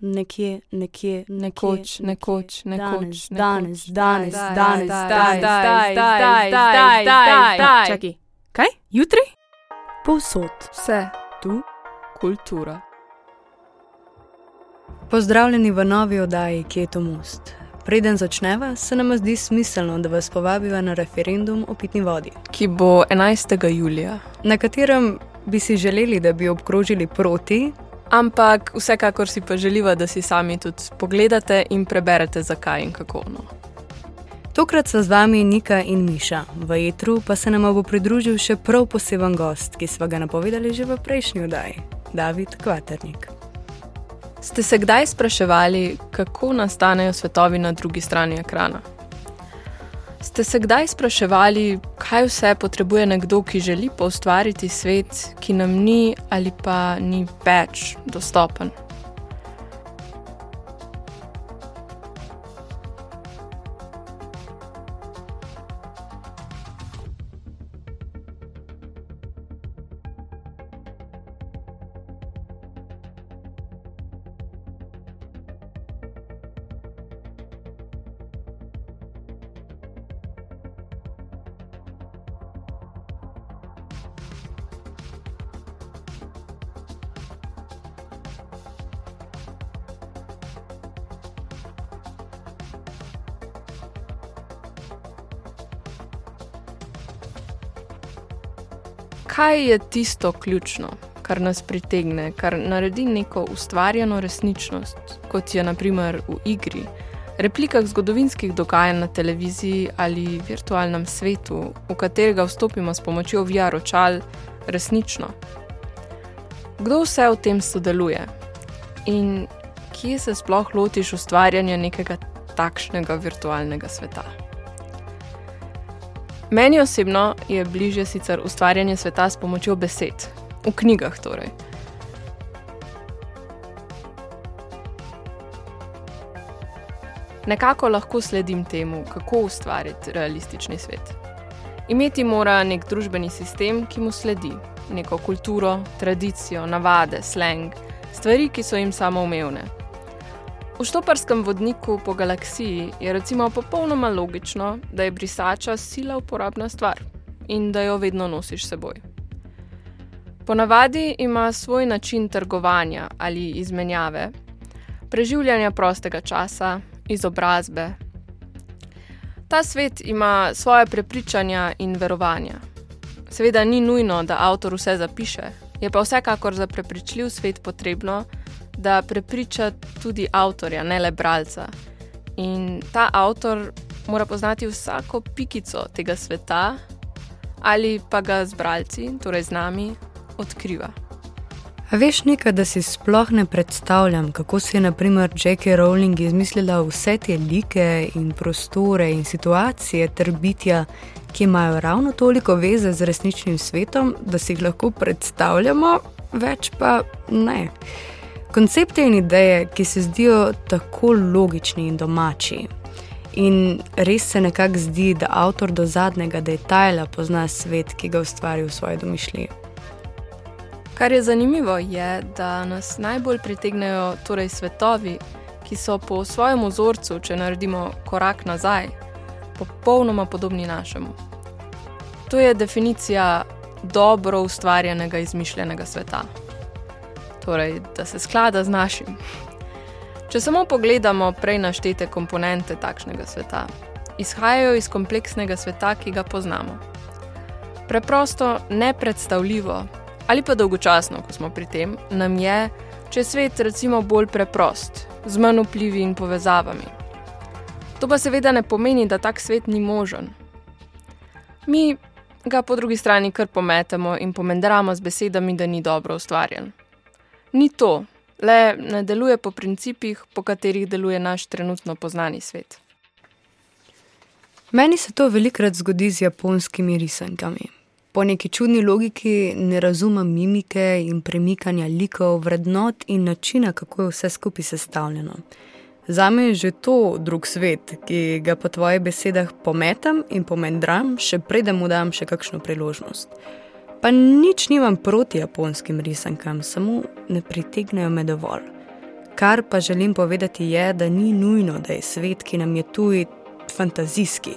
nekje, nekje, Nekoč, nekoč, nekoč, danes, danes, danes, zdaj, danes, zdaj, danes, zdaj, danes, zdaj, danes, zdaj, danes. Čakaj, kaj? Jutri? Povsod. Vse tu, kultura. Pozdravljeni v novi oddaji Kjeto Most. Preden začneva, se nam zdi smiselno, da vas povabiva na referendum o pitni vodi, Ki bo 11. julija. na katerem bi si želeli, da bi obkrožili proti, Ampak vsekakor si pa želiva, da si sami tudi pogledate in preberete, zakaj in kako. No. Tokrat so z vami Nika in Miša, v etru pa se nam bo pridružil še prav poseben gost, ki smo ga napovedali že v prejšnji oddaji, David Kvaternik. Ste se kdaj spraševali, kako nastanejo svetovi na drugi strani ekrana? Ste se kdaj spraševali, kaj vse potrebuje nekdo, ki želi poustvariti svet, ki nam ni ali pa ni več dostopen? Kaj je tisto ključno, kar nas pritegne, kar naredi neko ustvarjeno resničnost, kot je naprimer v igri, replikah zgodovinskih dogajanj na televiziji ali virtualnem svetu, v katerega vstopimo s pomočjo VR-očal, resnično? Kdo vse v tem sodeluje in kje se sploh lotiš ustvarjanja nekega takšnega virtualnega sveta? Meni osebno je bližje sicer ustvarjanje sveta s pomočjo besed, v knjigah torej. Nekako lahko sledim temu, kako ustvariti realistični svet. Imeti mora nek družbeni sistem, ki mu sledi, neko kulturo, tradicijo, navade, sleng, stvari, ki so jim samoumevne. V štoparskem vodniku po galaksiji je recimo popolnoma logično, da je brisača sila uporabna stvar in da jo vedno nosiš s seboj. Ponavadi ima svoj način trgovanja ali izmenjave, preživljanja prostega časa, izobrazbe. Ta svet ima svoje prepričanja in verovanja. Seveda ni nujno, da avtor vse zapiše, je pa vsekakor za prepričljiv svet potrebno, da prepriča tudi avtorja, ne le bralca. In ta avtor mora poznati vsako pikico tega sveta, ali pa ga z bralci, torej z nami, odkriva. A veš nekaj, da si sploh ne predstavljam, kako si je naprimer J.K. Rowling izmislila vse te like in prostore in situacije ter bitja, ki imajo ravno toliko veze z resničnim svetom, da si jih lahko predstavljamo, več pa ne. Koncepte in ideje, ki se zdijo tako logični in domači. In res se nekako zdi, da avtor do zadnjega detajla pozna svet, ki ga ustvari v svoji domišljiji. Kar je zanimivo, je, da nas najbolj pritegnejo torej svetovi, ki so po svojem vzorcu, če naredimo korak nazaj, popolnoma podobni našemu. To je definicija dobro ustvarjenega, izmišljenega sveta. Torej, da se sklada z našim. Če samo pogledamo prej naštete komponente takšnega sveta, izhajajo iz kompleksnega sveta, ki ga poznamo. Preprosto, nepredstavljivo ali pa dolgočasno, ko smo pri tem, nam je, če je svet recimo bolj preprost, z manj vplivi in povezavami. To pa seveda ne pomeni, da tak svet ni možen. Mi ga po drugi strani kar pometemo in pomendramo z besedami, da ni dobro ustvarjen. Ni to, le ne deluje po principih, po katerih deluje naš trenutno poznani svet. Meni se to velikokrat zgodi z japonskimi risankami. Po neki čudni logiki ne razumem mimike in premikanja likov, vrednot in načina, kako je vse skupaj sestavljeno. Zame je že to drug svet, ki ga po tvojih besedah pometam in pomendram, še preden mu dam še kakšno priložnost. Pa nič nimam proti japonskim risankam, samo ne pritegnejo me dovolj. Kar pa želim povedati je, da ni nujno, da je svet, ki nam je tuj, fantazijski.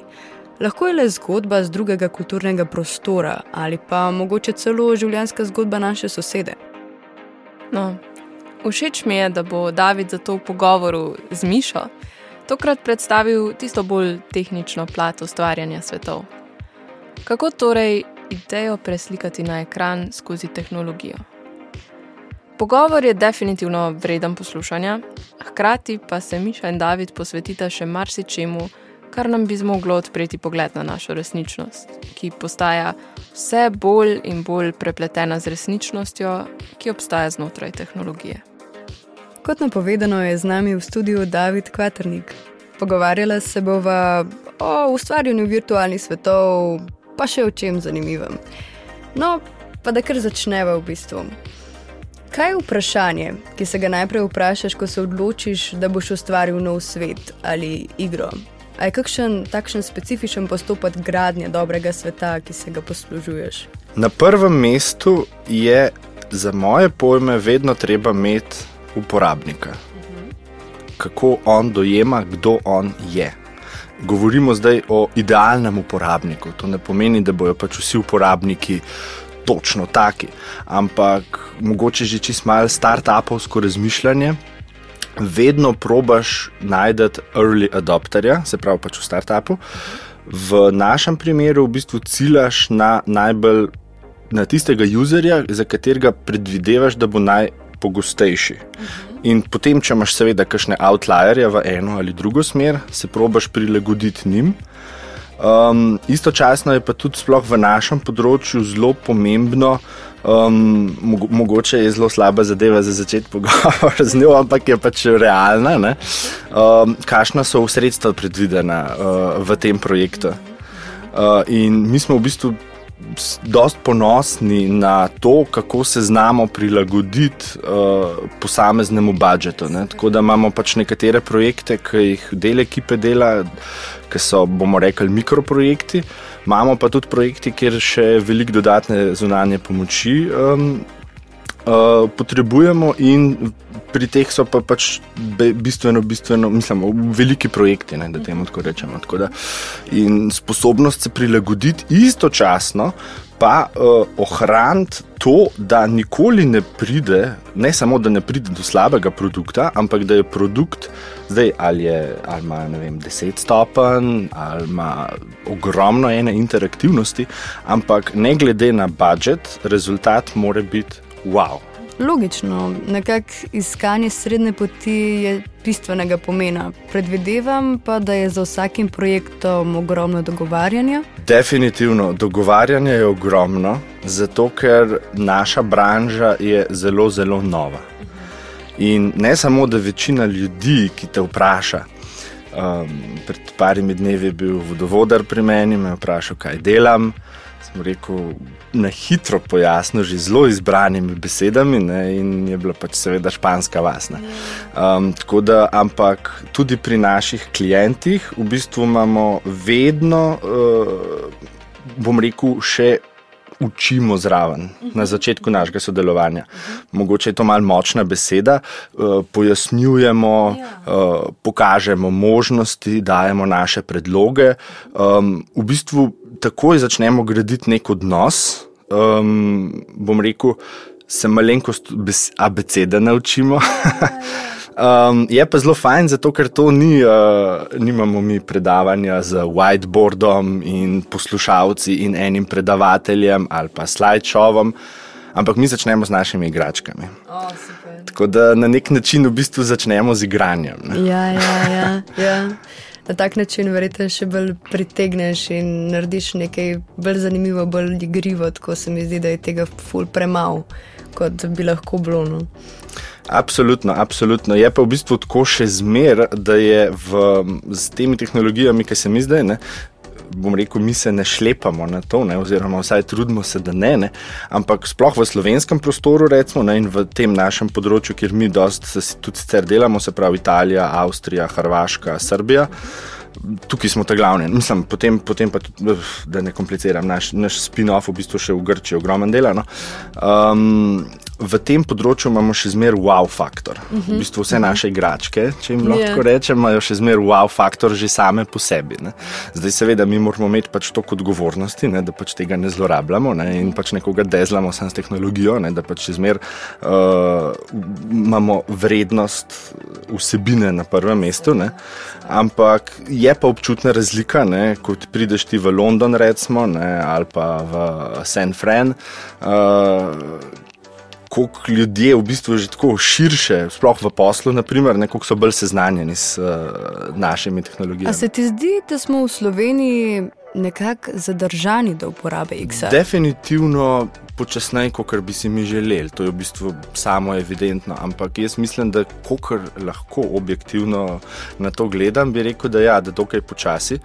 Lahko je le zgodba z drugega kulturnega prostora ali pa mogoče celo življenjska zgodba naše sosede. No, všeč mi je, da bo David za to v pogovoru z Mišo tokrat predstavil tisto bolj tehnično plat ustvarjanja svetov. Kako torej idejo preslikati na ekran skozi tehnologijo? Pogovor je definitivno vreden poslušanja, hkrati pa se Miša in David posvetita še marsičemu, kar nam bi zmoglo odpreti pogled na našo resničnost, ki postaja vse bolj in bolj prepletena z resničnostjo, ki obstaja znotraj tehnologije. Kot napovedano, je z nami v studiu David Kvaternik. Pogovarjala se bova o ustvarjanju virtualnih svetov, pa še o čem zanimivem. No, pa da kar začneva v bistvu. Kaj je vprašanje, ki se ga najprej vprašaš, ko se odločiš, da boš ustvaril nov svet ali igro? A je kakšen takšen specifičen postopek gradnje dobrega sveta, ki se ga poslužuješ? Na prvem mestu je za moje pojme vedno treba imeti uporabnika. Kako on dojema, kdo on je. Govorimo zdaj o idealnem uporabniku. To ne pomeni, da bodo pač vsi uporabniki točno taki, ampak mogoče že čist malo start-upovsko razmišljanje. Vedno probaš najti early adopterja, se pravi pač v start-upu. V našem primeru v bistvu ciljaš na najbolj na tistega userja, za katerega predvidevaš, da bo najpogostejši. In potem, če imaš seveda kakšne outlierje v eno ali drugo smer, se probaš prilagoditi njim. Um, istočasno je pa tudi sploh v našem področju zelo pomembno, um, mogoče je zelo slaba zadeva za začeti pogovor z njo, ampak je pač realna. Um, Kakšna so sredstva predvidena uh, v tem projektu? Uh, in mi smo v bistvu dost ponosni na to, kako se znamo prilagoditi uh, posameznemu budžetu. Ne? Tako da imamo pač nekatere projekte, ki jih del ekipe dela, ki so, bomo rekli, mikroprojekti. Imamo pa tudi projekte, kjer še veliko dodatne zunanje pomoči um, uh, potrebujemo, in pri teh so pa pač bistveno, bistveno, mislim, veliki projekti, ne, da temu tako rečemo. Tako da, in sposobnost se prilagoditi istočasno. Pa uh, ohraniti to, da nikoli ne pride, ne samo da ne pride do slabega produkta, ampak da je produkt zdaj ali, je, ali ima vem, 10 stopenj, ali ima ogromno ene interaktivnosti, ampak ne glede na budžet, rezultat mora biti wow. Logično, nekako iskanje srednje poti je bistvenega pomena. Predvidevam pa, da je za vsakim projektom ogromno dogovarjanja. Definitivno, dogovarjanje je ogromno, zato ker naša branža je zelo, zelo nova. In ne samo, da večina ljudi, ki te vpraša, um, pred parimi dnevi je bil vodovodar pri meni, me je vprašal, kaj delam sem rekel, na hitro pojasnil, že zelo izbranimi besedami, ne, in je bila pač seveda španska vasna. Um, da, ampak tudi pri naših klientih v bistvu imamo vedno, uh, bom rekel, še. Učimo zraven na začetku našega sodelovanja. Mogoče je to malo močna beseda, pojasnjujemo, pokažemo možnosti, dajemo naše predloge. V bistvu takoj začnemo graditi nek odnos, um, bom rekel, se malenkost abecede naučimo. Um, je pa zelo fajn, zato ker to ni, uh, nimamo mi predavanja z whiteboardom in poslušalci in enim predavateljem ali pa slideshovom, ampak mi začnemo z našimi igračkami. Oh, Tako da na nek način v bistvu začnemo z igranjem. Ja, ja, ja, ja na tak način verjetno še bolj pritegneš in narediš nekaj bolj zanimivo, bolj igrivo. Tako se mi zdi, da je tega ful premalo, kot bi lahko bilo. No. Absolutno, absolutno. Je pa v bistvu tako še zmer, da je v, z temi tehnologijami, ki se mi zdaj ne bom rekel, mi se ne šlepamo na to, ne, oziroma vsaj trudimo se, da ne, ne. Ampak sploh v slovenskem prostoru, recimo, ne, in v tem našem področju, kjer mi dosta tudi sicer delamo, se pravi Italija, Avstrija, Hrvaška, Srbija. Tukaj smo te glavne. Mislim, potem, potem pa tudi, da ne kompliciram, naš, naš spin-off v bistvu še v Grčiji, ogromen dela. No. Um, v tem področju imamo še zmeraj wow faktor. Uh -huh. V bistvu vse naše igračke, če jim lahko yeah. rečem, imajo še zmeraj wow faktor že same po sebi. Ne. Zdaj, seveda, mi moramo imeti pač toliko odgovornosti, ne, da pač tega ne zlorabljamo ne, in pač nekoga dezlamo samo s tehnologijo, ne, da pač še zmeraj uh, imamo vrednost vsebine na prvem mestu. Ne. Ampak je pa občutna razlika, ne, kot prideš ti v London, recimo, ne, ali pa v San Fran. Uh, Koliko ljudi je v bistvu že tako širše, sploh v poslu, naprimer, ne, koliko so bolj seznanjeni s uh, našimi tehnologijami. A se ti zdi, da smo v Sloveniji nekako zadržani do uporabe XR? Definitivno počasneje, kot bi si mi želeli. To je v bistvu samo evidentno. Ampak jaz mislim, da kar lahko objektivno na to gledam, bi rekel, da ja, dokaj počasi.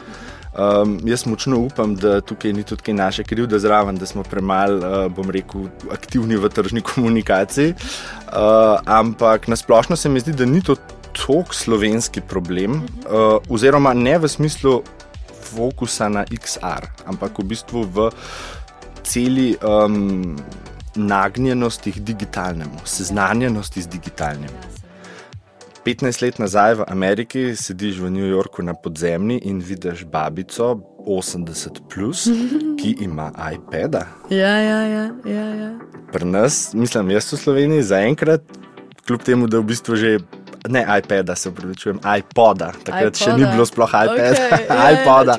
Um, jaz močno upam, da tukaj ni tudi naše krivde zraven, da smo premalo, uh, bom rekel, aktivni v tržni komunikaciji. Uh, ampak nasplošno se mi zdi, da ni to tok slovenski problem, uh, oziroma ne v smislu fokusa na XR, ampak v bistvu v celi um, nagnjenosti k digitalnemu, seznanjenosti z digitalnim. 15 let nazaj v Ameriki sediš v New Yorku na podzemni in vidiš babico 80, plus, ki ima iPad. -a. Ja, ja, ja. ja, ja. Pri nas, mislim, jaz v Sloveniji zaenkrat, kljub temu, da v bistvu že ne iPada, se upravičujem, iPoda. Takrat iPoda. še ni bilo sploh iPada, okay, ja, iPoda.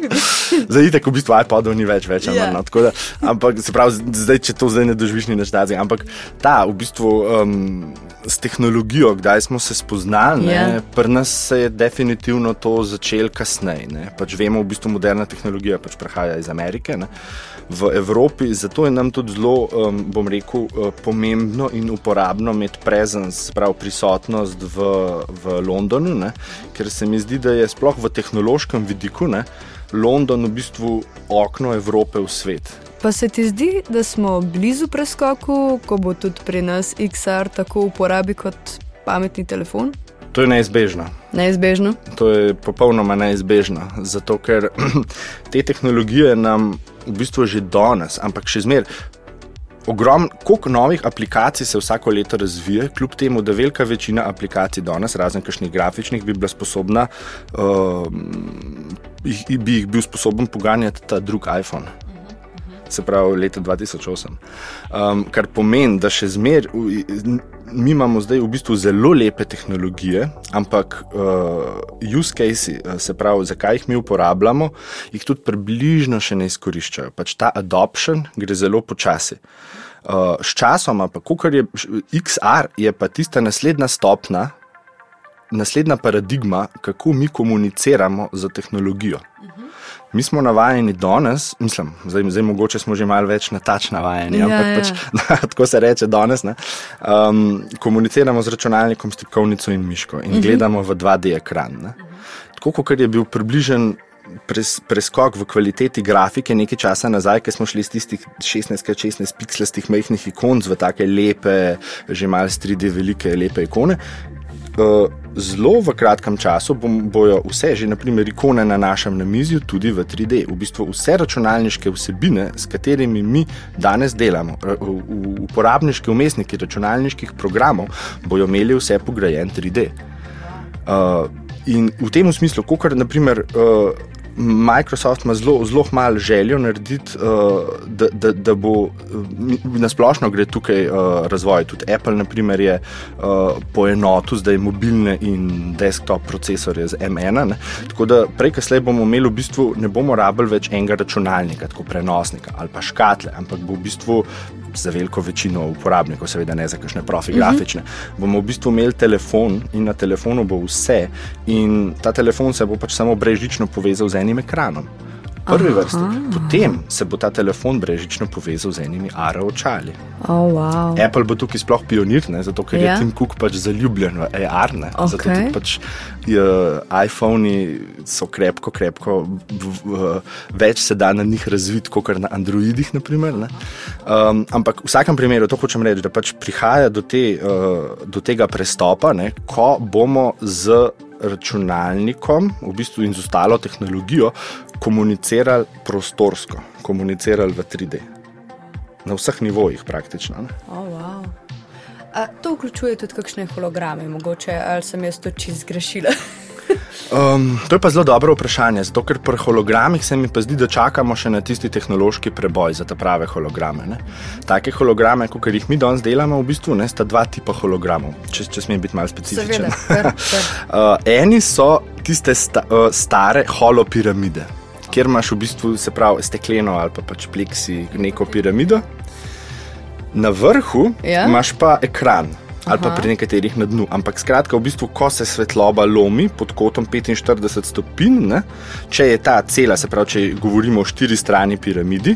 Zdaj, tako v bistvu iPodov ni več, več yeah. manj. No, da, ampak, se pravi, zdaj, če to zdaj ne doživiš, ni več tako. Ampak ta, v bistvu, um, s tehnologijo, kdaj smo se spoznali, yeah. Ja. pri nas se je definitivno to začelo kasneje. Pač vemo, v bistvu, moderna tehnologija pač prihaja iz Amerike. Ne? v Evropi. Zato je nam tudi zelo, um, bom rekel, uh, pomembno in uporabno imeti prezenc, prav prisotnost v, v Londonu, ne? ker se mi zdi, da je sploh v tehnološkem vidiku ne? London v bistvu okno Evrope v svet. Pa se ti zdi, da smo blizu preskoku, ko bo tudi pri nas XR tako uporabi kot pametni telefon? To je neizbežno. Neizbežno. To je popolnoma neizbežno. Zato, ker te tehnologije nam v bistvu že danes, ampak še zmeraj. Ogromno, koliko novih aplikacij se vsako leto razvije, kljub temu, da velika večina aplikacij danes, razen kakšnih grafičnih, bi bila sposobna, uh, bi jih bil sposoben poganjati ta drug iPhone se pravi leta 2008. Um, kar pomeni, da še zmeraj, mi imamo zdaj v bistvu zelo lepe tehnologije, ampak uh, use cases, uh, se pravi, zakaj jih mi uporabljamo, jih tudi približno še ne izkoriščajo. Pač ta adoption gre zelo počasi. Uh, Sčasoma, pa kar je XR, je pa tista naslednja stopna. Naslednja paradigma, kako mi komuniciramo z tehnologijo. Uh -huh. Mi smo navajeni danes, mislim, zdaj, zdaj mogoče smo že malo več na tač navajeni, ja, ampak ja. Pač, da, tako se reče danes. Um, komuniciramo z računalnikom, s tipkovnico in miško in uh mhm. -huh. gledamo v 2D ekran. Ne? Tako kot je bil približen. Pres, preskok v kvaliteti grafike nekaj časa nazaj, ko smo šli iz tistih 16x16 pixelastih majhnih ikon v take lepe, že malo 3D velike, lepe ikone, zelo v kratkem času bojo vse, že naprimer ikone na našem namizju, tudi v 3D. V bistvu vse računalniške vsebine, s katerimi mi danes delamo, uporabniški umestniki računalniških programov, bojo imeli vse pograjen 3D. Uh, in v tem smislu, kot naprimer. Uh, Microsoft ima zelo, malo željo narediti, uh, da, da, da bo uh, nasplošno gre tukaj uh, razvoj. Tudi Apple, naprimer, je uh, poenotil zdaj mobilne in desktop procesorje z M1. Ne? Tako da prej, kasneje bomo imeli v bistvu, ne bomo rabili več enega računalnika, tako prenosnika ali pa škatle, ampak bo v bistvu za veliko večino uporabnikov, seveda ne za kakšne profi uh mhm. -huh. grafične, bomo v bistvu imeli telefon in na telefonu bo vse, in ta telefon se bo pač samo brežično povezal z enim ekranom prvi Aha. vrsti. Potem se bo ta telefon brežično povezal z enimi AR očali. Oh, wow. Apple bo tukaj sploh pionir, ne? zato ker ja. je Tim Cook pač zaljubljen v AR. Okay. Zato tudi pač, iPhoni so krepko, krepko, v, v, več se da na njih razviti, kot na Androidih. Naprimer, um, ampak v vsakem primeru to hočem reči, da pač prihaja do, te, uh, do tega prestopa, ne? ko bomo z računalnikom, v bistvu in z ostalo tehnologijo, komunicirali prostorsko, komunicirali v 3D. Na vseh nivojih, praktično. Oh, wow. A to vključuje tudi kakšne holograme, mogoče ali sem jaz to čist zgrešila? Um, to je pa zelo dobro vprašanje, zato ker pri hologramih se mi pa zdi, da čakamo še na tisti tehnološki preboj za te prave holograme. Ne? Take holograme, kot jih mi danes delamo, v bistvu ne sta dva tipa hologramov, če, če smem biti malo specifičen. uh, eni so tiste sta, uh, stare holopiramide, kjer imaš v bistvu se pravi stekleno ali pa pač pleksi neko piramido. Na vrhu ja? imaš pa ekran, ali pa pri nekaterih na dnu. Ampak skratka, v bistvu, ko se svetloba lomi pod kotom 45 stopinj, ne, če je ta cela, se pravi, če govorimo o štiri strani piramidi,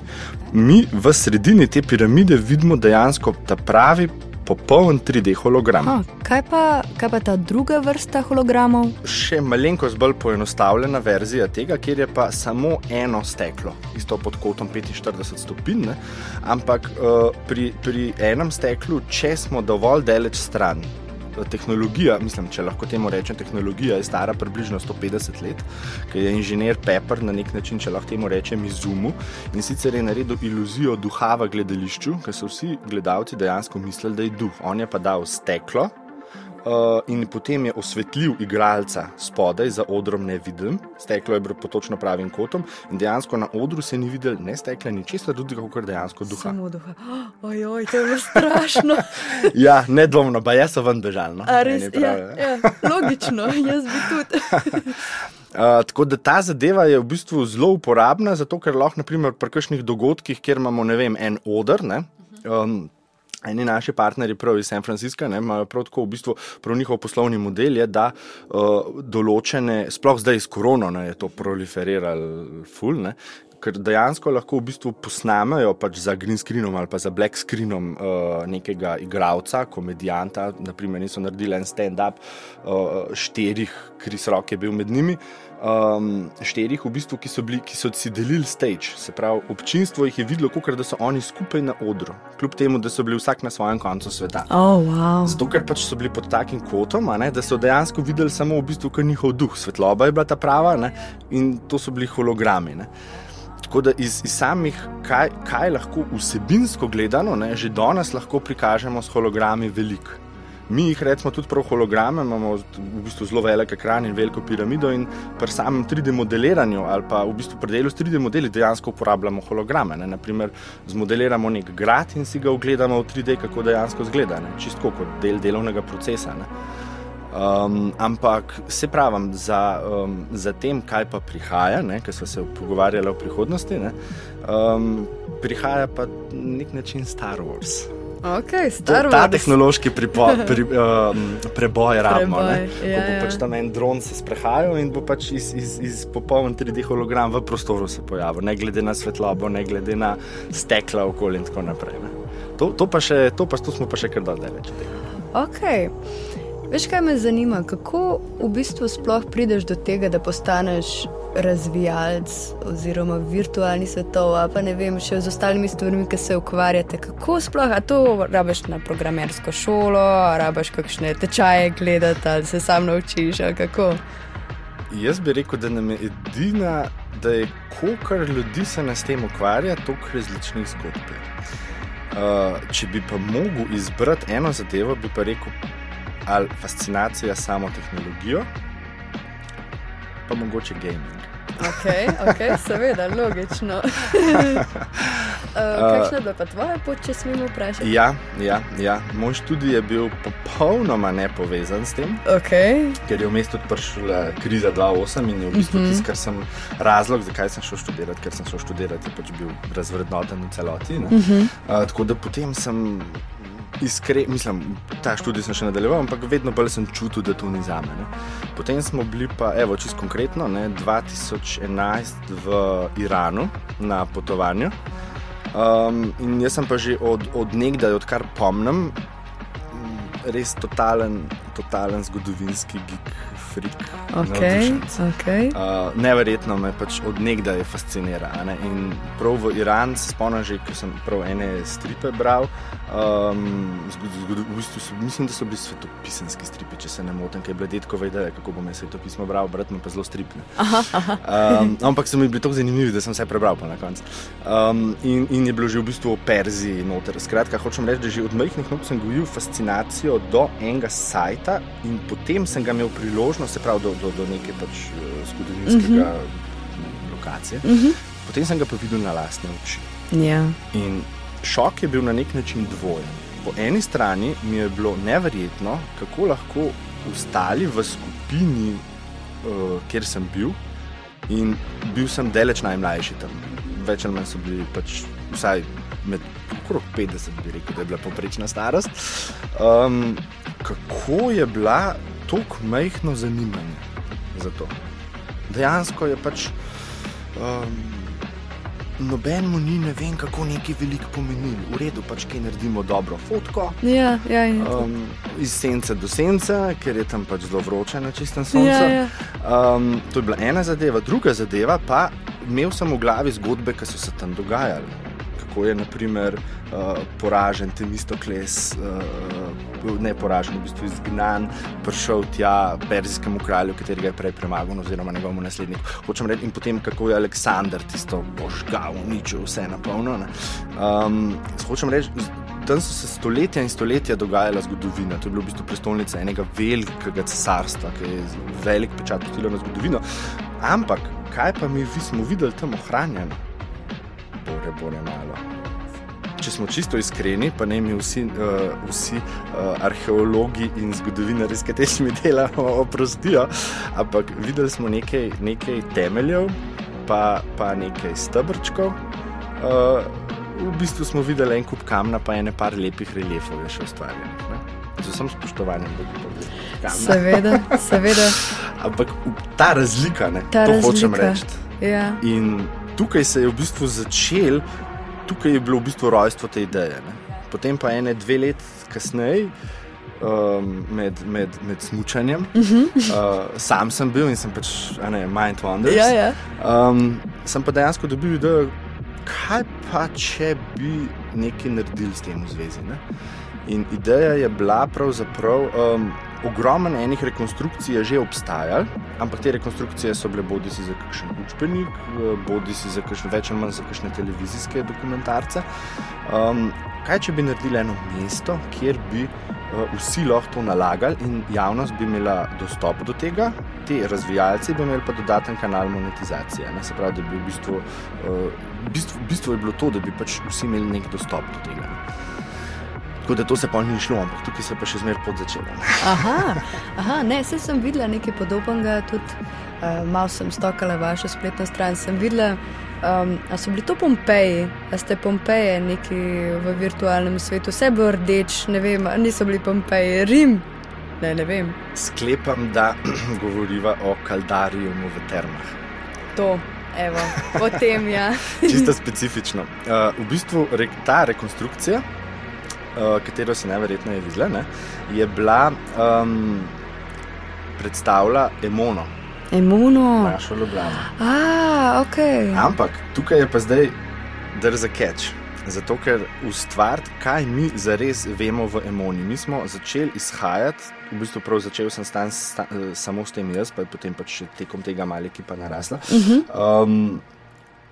mi v sredini te piramide vidimo dejansko ta pravi popoln 3D hologram. Ha, kaj, pa, kaj pa ta druga vrsta hologramov? Še malenkost bolj poenostavljena verzija tega, kjer je pa samo eno steklo, isto pod kotom 45 stopinj, ampak uh, pri, pri enem steklu, če smo dovolj daleč stran tehnologija, mislim, če lahko temu rečem, tehnologija je stara približno 150 let, ker je inženir Pepper na nek način, če lahko temu rečem, izumil in sicer je naredil iluzijo duha v gledališču, ker so vsi gledalci dejansko mislili, da je duh. On je pa dal steklo, Uh, in potem je osvetlil igralca spodaj za odrom, ne vidim, steklo je bilo po točno pravim kotom, in dejansko na odru se ni videl ne stekla, ni česar drugega, kot dejansko duha. Samo duha. Ojoj, to je strašno. ja, nedvomno, pa jaz sem ven bežal. No? Res, ja, ja, logično, jaz bi tudi. Uh, tako da ta zadeva je v bistvu zelo uporabna, zato ker lahko, naprimer, pri kakšnih dogodkih, kjer imamo vem, en odr, ne, um, Eni naši partnerji, prav iz San Francisca, ne, imajo prav tako v bistvu njihov poslovni model, je, da uh, določene, sploh zdaj s korono, ne, je to proliferiralo, ful, ne, ker dejansko lahko v bistvu posnamejo pač za green screenom ali pa za black screenom uh, nekega igralca, komedijanta, naprimer, niso naredili en stand-up, uh, štirih, Kris Rock je bil med njimi. Um, štirih, v bistvu, ki so, bili, ki so si delili stage, se pravi, občinstvo jih je videlo, kot da so oni skupaj na odru, kljub temu, da so bili vsak na svojem koncu sveta. Oh, wow. Zato, ker pač so bili pod takim kotom, ne, da so dejansko videli samo v bistvu, njihov duh, svetloba je bila ta prava ne, in to so bili hologrami. Ne. Tako da iz, iz samih, kaj, kaj lahko vsebinsko gledano, ne, že danes lahko prikažemo s hologrami veliko. Mi jih rečemo tudi prav holograme, imamo v bistvu zelo velik ekran in veliko piramido, in pri samem 3D modeliranju ali pa v bistvu pri delu s 3D modeli dejansko uporabljamo holograme. Ne. Naprimer, zmodeliramo nek grad in si ga ogledamo v 3D, kako dejansko izgleda, čisto kot del delovnega procesa. Ne. Um, ampak se pravim, za, um, za tem, kaj pa prihaja, ker smo se pogovarjali o prihodnosti, ne, um, prihaja pa nek način Star Wars. Okay, Wars. Ta tehnološki pripo, pri, um, preboj rabimo. Ja, ko bo ja. pač tam en dron se sprehajal in bo pač iz, iz, iz popoln 3D hologram v prostoru se pojavil, ne glede na svetlobo, ne glede na stekla okolje in tako naprej. To, to, pa še, to, pa, to smo pa še kar daleč od tega. Okay. Veš, kaj me zanima, kako v bistvu sploh prideš do tega, da postaneš razvijalec oziroma virtualni svetov, pa ne vem, še z ostalimi stvarmi, ki se ukvarjate. Kako sploh, a to rabiš na programersko šolo, rabiš kakšne tečaje gledati, ali se sam naučiš, ali kako? Jaz bi rekel, da nam je edina, da je kolikor ljudi se nas tem ukvarja, toliko različnih zgodb. Uh, če bi pa mogel izbrati eno zadevo, bi pa rekel, ali fascinacija samo tehnologijo, pa mogoče gaming. Ok, okay seveda, logično. uh, kakšna je bila pa tvoja pot, če smemo vprašati? Ja, ja, ja, moj študij je bil popolnoma nepovezan s tem. Okay. Ker je v mestu prišla kriza 2008 in je v bistvu uh -huh. tisti razlog, zakaj sem šel študirati, ker sem šel študirati, je pač bil razvrednoten v celoti. Uh -huh. uh, tako da potem sem iskren, mislim, ta študij sem še nadaljeval, ampak vedno bolj sem čutil, da to ni za me. Ne. Potem smo bili pa, evo, čist konkretno, ne, 2011 v Iranu na potovanju. Um, in jaz sem pa že od, od nekdaj, odkar pomnim, res totalen, totalen zgodovinski geek, freak. Okay, okay. uh, neverjetno me pač odnegdaj fascinira. Ne? In prav v Iran se spomnim, že ko sem prav ene stripe bral. Um, zgod, zgod, v bistvu so, mislim, da so bili svetopisanski stripi, če se ne motim, ker je bila detkova ideja, kako bom jaz svetopismo bral, brat me pa zelo stripne. Um, ampak so mi bili tako zanimivi, da sem vse prebral na koncu. Um, in, in je bilo že v bistvu v Perziji noter. Skratka, hočem reči, da že od majhnih nog sem gojil fascinacijo do enega sajta in potem sem ga imel priložnost, se pravi, do, do, do neke pač zgodovinskega uh -huh. lokacije. Uh -huh. Potem sem ga pa videl na lastne oči. Ja. In šok je bil na nek način dvojen. Po eni strani mi je bilo neverjetno, kako lahko ostali v skupini, uh, kjer sem bil, in bil sem deleč najmlajši tam. Več ali manj so bili pač vsaj med okrog 50, bi rekel, da je bila poprečna starost. Um, kako je bila tako majhno zanimanje za to? Dejansko je pač. Um, Nobenemu ni ne vem, kako neki velik pomenil. V redu, pač kaj naredimo dobro fotko. Ja, ja, um, iz sence do sence, ker je tam pač zelo vroče na čistem soncu. Ja, ja. um, to je bila ena zadeva, druga zadeva pa imel sem v glavi zgodbe, ki so se tam dogajale kako je naprimer, uh, poražen Temistokles, uh, ne poražen, v bistvu izgnan, prišel tja perzijskemu kralju, katerega je prej premagal, oziroma njegovemu nasledniku. Hočem reči, in potem kako je Aleksandr tisto požgal, uničil vse na polno. Um, hočem reči. Tam so se stoletja in stoletja dogajala zgodovina. To je bila v bistvu prestolnica enega velikega cesarstva, ki je velik pečat pustila na zgodovino. Ampak kaj pa mi smo videli tam ohranjeno? Bore, bore malo če smo čisto iskreni, pa ne mi vsi, uh, vsi uh, arheologi in zgodovinari, s katerimi delamo, oprostijo, ampak videli smo nekaj, nekaj temeljev, pa, pa nekaj stebrčkov. Uh, v bistvu smo videli en kup kamna, pa ene par lepih reliefov, še ustvarjenih. Z vsem spoštovanjem, da bi to videl. Seveda, seveda. Ampak ta razlika, ne, ta to razlika. hočem reči. Ja. In tukaj se je v bistvu začel tukaj je bilo v bistvu rojstvo te ideje. Ne. Potem pa ene dve leti kasneje, um, med, med, med smutkanjem, uh -huh. uh, sam sem bil in sem pač, ne, mind wonder. Ja, ja. um, sem pa dejansko dobil idejo, kaj pa če bi nekaj naredili s tem v zvezi. Ne. In ideja je bila pravzaprav. Um, Ogromen enih rekonstrukcij je že obstajal, ampak te rekonstrukcije so bile bodi si za kakšen učbenik, bodi si za kakšne več ali manj za kakšne televizijske dokumentarce. Um, kaj če bi naredili eno mesto, kjer bi uh, vsi lahko to nalagali in javnost bi imela dostop do tega, ti razvijalci bi imeli pa dodaten kanal monetizacije. Ne? Se pravi, da bi v bistvu, uh, bistvo, bistvo je bilo to, da bi pač vsi imeli nek dostop do tega. Ne? Tako da to se pa ni šlo, ampak tukaj se pa še zmeraj pod začelo. Aha, aha, ne, se sem videla nekaj podobnega, tudi uh, malo sem stokala vašo spletno stran. Sem videla, um, a so bili to Pompeji, a ste Pompeje neki v virtualnem svetu, vse bo rdeč, ne vem, niso bili Pompeji, Rim. Ne, ne vem. Sklepam, da govoriva o Kaldariju v termah. To, evo, potem ja. Čisto specifično. Uh, v bistvu re, ta rekonstrukcija uh, katero si najverjetneje videla, je bila um, predstavlja Emono. Emono. Našo Ljubljano. Ah, okay. Ampak tukaj je pa zdaj drza catch. Zato, ker ustvarjati, kaj mi zares vemo v Emoni. Mi smo začeli izhajati, v bistvu prav začel sem stan, sta, samo s tem jaz, pa je potem pač tekom tega maliki pa narasla. Uh -huh. um,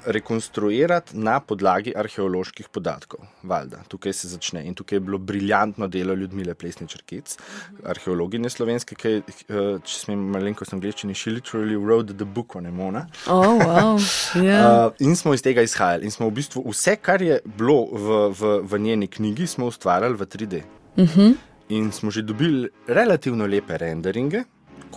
rekonstruirati na podlagi arheoloških podatkov. Valjda. Tukaj se začne in tukaj je bilo briljantno delo Ljudmile Plesničarkic, arheologinje slovenske, ki je, eh, če smem malenkost angliščini, she literally wrote the book on Emona. Oh, wow. yeah. uh, in smo iz tega izhajali in smo v bistvu vse, kar je bilo v, v, v njeni knjigi, smo ustvarjali v 3D. Uh -huh. In smo že dobili relativno lepe renderinge,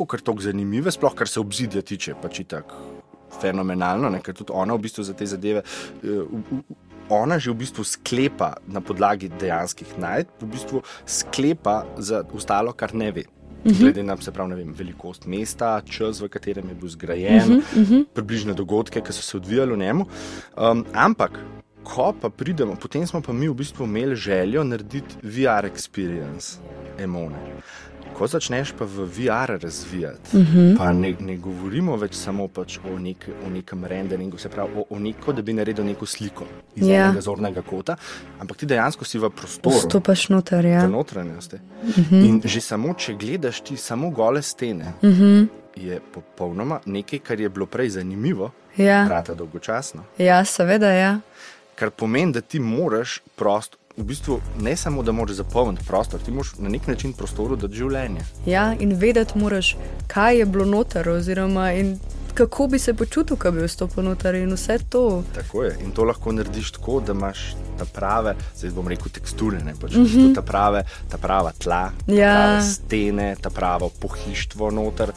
kar tako zanimive, sploh kar se obzidja tiče, pač tako fenomenalno, ne, ker tudi ona v bistvu za te zadeve. Uh, Ona že v bistvu sklepa na podlagi dejanskih najdb, v bistvu sklepa za ostalo, kar ne ve. Mhm. Glede na pravi, vem, velikost mesta, čas, v katerem je bil zgrajen, uh -huh, uh -huh. približne dogodke, ki so se odvijali v njemu. Um, ampak, ko pa pridemo, potem smo pa mi v bistvu imeli željo narediti VR experience, emone ko začneš pa v VR razvijati, uh -huh. pa ne, ne govorimo več samo pač o, nek, o nekem renderingu, se pravi o, o neko, da bi naredil neko sliko iz Ja. enega zornega kota, ampak ti dejansko si v prostoru. Vstopaš noter, ja. v notranjosti. Uh -huh. In že samo, če gledaš ti samo gole stene, uh -huh. je popolnoma nekaj, kar je bilo prej zanimivo, Ja, rata dolgočasno. ja seveda, ja. Kar pomeni, da ti moraš prost, v bistvu ne samo, da moraš zapolniti prostor, ti moraš na nek način prostoru dati življenje. ja. In vedeti moraš, kaj je bilo noter, oziroma kako bi se počutil, ko bi vstopil noter in vse to. Tako je. In to lahko narediš tako, da imaš ta prave, zdaj bom rekel, teksture, ne pač uh -huh. ta, prave, ta prava tla, ta Ja. prave stene, ta pravo pohištvo noter.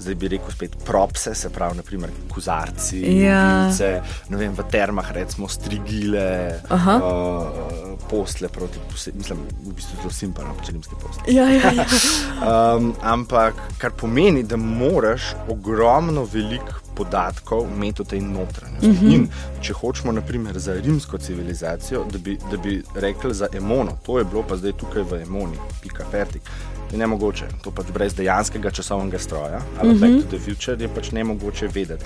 Zdaj bi rekel spet propse, se pravi, naprimer kozarci, Ja. vilce, ne vem, v termah recimo strigile, Aha. uh, posle proti, pose- mislim, v bistvu zelo simpano, če rimske posle. Ja, ja, ja. Um, ampak kar pomeni, da moraš ogromno velik podatkov imeti v tej notranjosti. Uh -huh. In če hočemo, naprimer, za rimsko civilizacijo, da bi, da bi rekli za Emono, to je bilo pa zdaj tukaj v Emoni, pika fertik. Je ne mogoče, to pač brez dejanskega časovnega stroja, ali uh -huh. Back to the Future je pač ne mogoče vedeti.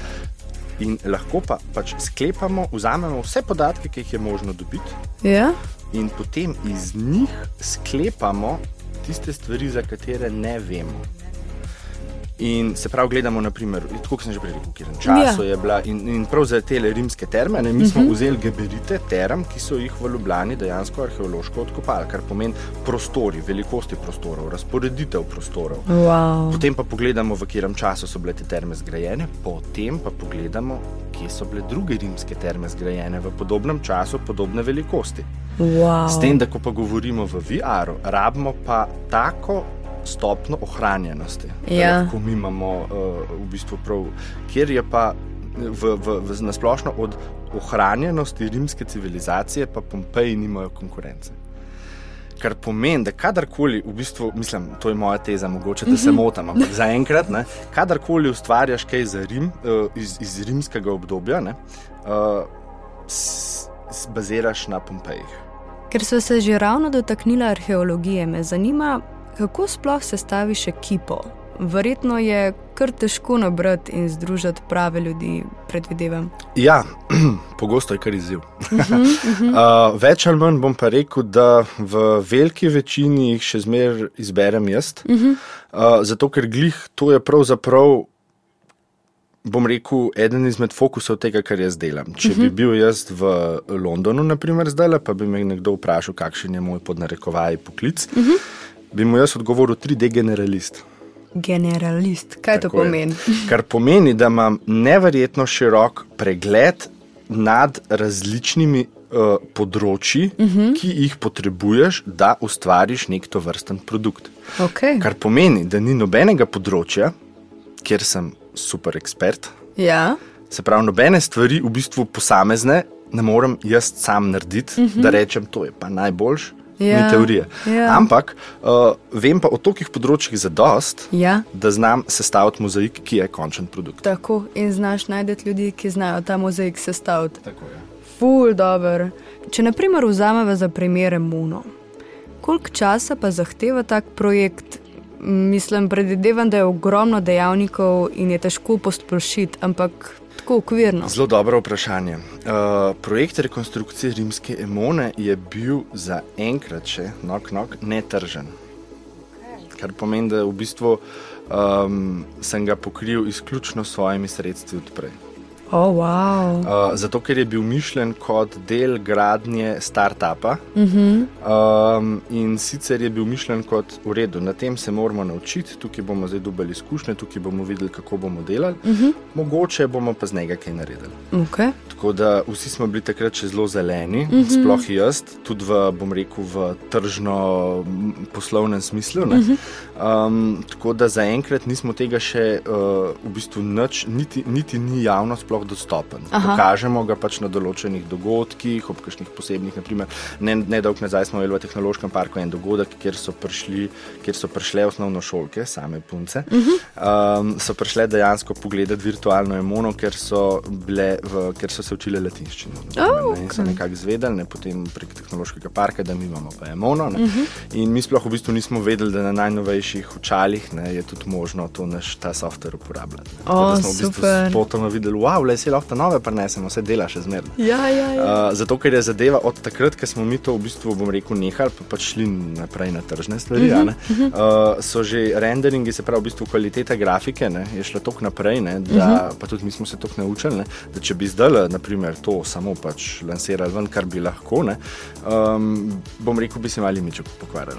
In lahko pa pač sklepamo, vzamemo vse podatke, ki jih je možno dobiti, ja? in potem iz njih sklepamo tiste stvari, za katere ne vemo. In se pravi, gledamo, naprimer, tako sem že prej rekel, katerem času Ja. je bila. In, in prav za te rimske terme, ne, mi smo uh -huh. vzeli geberite term, ki so jih v Ljubljani dejansko arheološko odkopali, kar pomeni prostori, velikosti prostorov, razporeditev prostorov. Wow. Potem pa pogledamo, v katerem času so bile te terme zgrajene, potem pa pogledamo, kje so bile druge rimske terme zgrajene v podobnem času, podobne velikosti. Wow. S tem, da ko pa govorimo v VR-u, rabimo pa tako stopno ohranjenosti, Ja. lahko mi imamo uh, v bistvu prav, kjer je pa v, v, v nasplošno od ohranjenosti rimske civilizacije, pa Pompeji nimajo konkurence. Kar pomeni, da kadarkoli, v bistvu, mislim, to je moja teza, mogoče da se motim, ampak zaenkrat, kadarkoli ustvarjaš kaj za Rim, uh, iz, iz rimskega obdobja, ne, uh, s, s, baziraš na Pompejih. Ker so se že ravno dotaknila arheologije, me zanima, kako sploh sestaviš ekipo. Verjetno je kar težko nabrati in združiti prave ljudi, predvidevam. Ja, pogosto je kar izziv. uh, več ali manj bom pa rekel, da v veliki večini jih še zmeraj izberem jaz. Uh, zato, ker glih to je pravzaprav. Bom rekel, eden izmed fokusov tega, kar jaz delam. Če uh -huh. bi bil jaz v Londonu, naprimer, zdaj, pa bi me nekdo vprašal, kakšen je moj podnarekovaj poklic, uh -huh. Bi mu jaz odgovoril 3D generalist. Generalist, kaj to Tako je. pomeni? Kar pomeni, da imam neverjetno širok pregled nad različnimi uh, področji, uh -huh. ki jih potrebuješ, da ustvariš nek to vrsten produkt. Okay. Kar pomeni, da ni nobenega področja, kjer sem super ekspert, Ja, se pravi, nobene stvari, v bistvu posamezne, ne morem jaz sam narediti, uh -huh. da rečem, to je pa najboljš. Ja, Ni teorije. ja. Ampak uh, vem pa o tolikih področjih za dost, ja, da znam sestaviti mozaik, ki je končen produkt. tako in znaš najti ljudi, ki znajo ta mozaik sestaviti. Tako je. Ful, dober. Če naprimer vzamemo za primer Mono, koliko časa pa zahteva tak projekt? Mislim, predvidevam, da je ogromno dejavnikov in je težko posplošiti, ampak tako okvirno. Zelo dobro vprašanje. Uh, projekt rekonstrukcije rimske emone je bil za enkrat še nok, nok, netržen. Kar pomeni, da v bistvu um, sem ga pokril izključno s svojimi sredstvi odprej. Oh, wow. Uh, zato, ker je bil mišljen kot del gradnje start-upa. Uh -huh. Um, in sicer je bil mišljen kot v redu, na tem se moramo naučiti, tukaj bomo zdaj dobili izkušnje, tukaj bomo videli, kako bomo delali, uh -huh. mogoče bomo pa z njega kaj naredili. okay. Tako da vsi smo bili takrat še zelo zeleni, uh -huh. sploh jaz, tudi v, bom rekel, v tržno-poslovnem smislu. Uh -huh. um, tako da zaenkrat nismo tega še uh, v bistvu nič, niti, niti ni javno sploh sploh dostopen. Aha. Pokažemo ga pač na določenih dogodkih, ob kakšnih posebnih, naprimer, ne, ne dolg nazaj smo imeli v tehnološkem parku en dogodek, kjer so, prišli, kjer so prišle osnovno šolke, same punce, uh -huh. um, so prišle dejansko pogledati virtualno emono, ker so, bile v, ker so se učile latinščino. Oh, okay. In so nekako zvedeli, ne, potem prek tehnološkega parka, da mi imamo pa emono. Uh mhm. -huh. In mi sploh v bistvu nismo vedeli, da na najnovejših očalih ne, je tudi možno to naš ta softver uporabljati. Oh, smo v bistvu spotoma videli, wow, le si lahko nove prenesemo, vse dela še zmerno. Ja, ja, ja. uh, zato, ker je zadeva od takrat, ko smo mi to v bistvu, bom rekel, nehali, pa pač šli naprej na tržne stvari. Uh -huh, uh -huh. uh, so že renderingi, se pravi, v bistvu kvaliteta grafike ne, je šla tako naprej, ne, da, uh mhm. -huh. pa tudi mi smo se tako naučili, ne, da če bi zdaj, naprimer, to samo pač lansirali ven, kar bi lahko, ne, um, bom rekel, bi se mali miče pokvarili.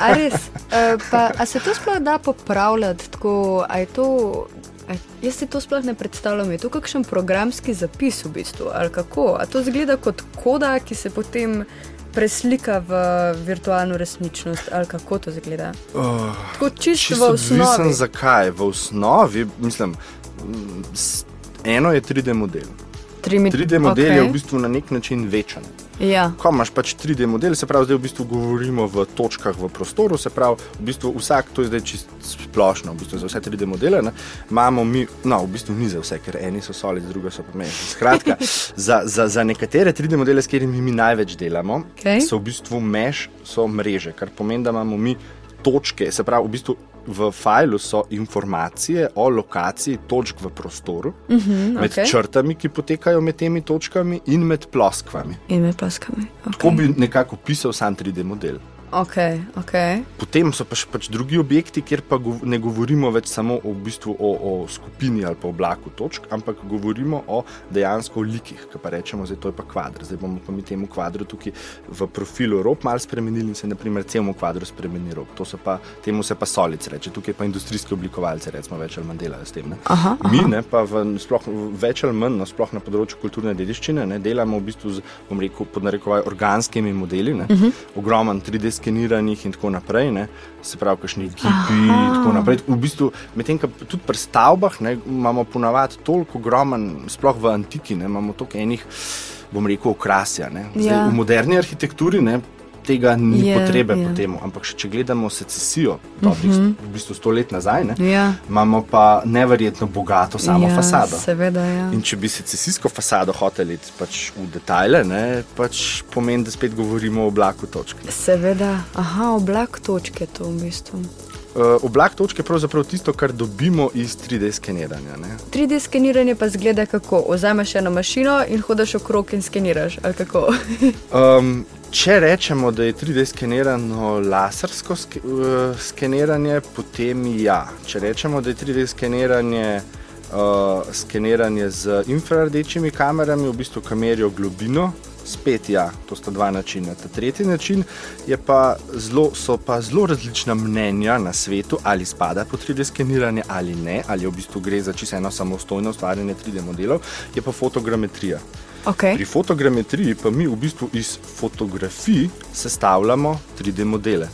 a res? Uh, pa, a se to sploh da popravljati? Tako, E, jaz si to sploh ne predstavljam. Je to kakšen programski zapis v bistvu ali kako? A to izgleda kot koda, ki se potem preslika v virtualno resničnost ali kako to izgleda? Uh, tako čisto v osnovi. Mislim, zakaj? V osnovi, mislim, eno je 3D model. 3D model okay. je v bistvu na nek način večen. Ja. Ko imaš pač 3D model, se pravi, zdaj v bistvu govorimo v točkah v prostoru, se pravi, v bistvu vsak, to je zdaj čisto splošno, v bistvu za vse 3D modele, ne, imamo mi, no, v bistvu ni za vse, ker eni so solid, drugi so pa meni. Skratka, za, za, za nekatere 3D modele, s katerimi mi največ delamo, okay. so v bistvu meš, so mreže, kar pomeni, da imamo mi točke, se pravi, v bistvu v filu so informacije o lokaciji točk v prostoru, uh mhm, -huh, med okay. črtami, ki potekajo med temi točkami, in med ploskvami. In med ploskvami. Okay. Tako bi nekako pisal sam 3D model. Okay, okay. Potem so pač, pač drugi objekti, kjer pa gov ne govorimo več samo o, v bistvu o, o skupini ali pa oblaku točk, ampak govorimo o dejansko likih. Kaj pa rečemo, da je to kvadr. Zdaj bomo pa mi temu kvadru tukaj v profilu rob malo spremenili in se naprimer celemu kvadru spremeni rob. Pa, temu se pa solic reče, tukaj pa industrijski oblikovalci recimo več ali manj delajo s tem. Aha, aha. Mi ne, pa v, sploh, več ali manj, no, sploh na področju kulturne dediščine, ne, delamo v bistvu z, bom rekel, pod narekovaj organskimi modeli, uh mhm. -huh. ogromen 3D skeniranih in tako naprej, ne? se pravi, kakšni gipi in tako naprej. V bistvu, medtem ko tudi pri stavbah ne, imamo ponavadi toliko ogromen, sploh v antiki, ne, imamo toliko enih, bom rekel, okrasja. Zdaj, ja. V moderni arhitekturi ne, tega ni je, potrebe je. po tem. Ampak če gledamo secesijo, dobrih, uh -huh. v bistvu sto let nazaj, ne, ja. imamo pa neverjetno bogato samo ja, fasado. Seveda, ja. In če bi secesijsko fasado hoteli pač v detajle, ne, pač pomeni, da spet govorimo o oblaku točke. Seveda, aha, oblak točke to v bistvu. Uh, oblak točke je pravzaprav tisto, kar dobimo iz 3D skeniranja. Ne? 3D skeniranje pa zgleda kako? Ozameš eno mašino in hodiš okrog in skeniraš. um, Če rečemo, da je 3D skenirano lasersko ske, uh, skeniranje, potem ja. Če rečemo, da je 3D skeniranje, uh, skeniranje z infrardečimi kamerami, v bistvu kamerijo globino, spet ja, to sta dva načina. Ta tretji način pa zelo, so pa zelo različna mnenja na svetu, ali spada pod 3D skeniranje ali ne, ali v bistvu gre za čisto eno samostojno ustvarjanje 3D modelov, je pa fotogrametrija. Okay. Pri fotogrametriji pa mi v bistvu iz fotografij sestavljamo 3D modele.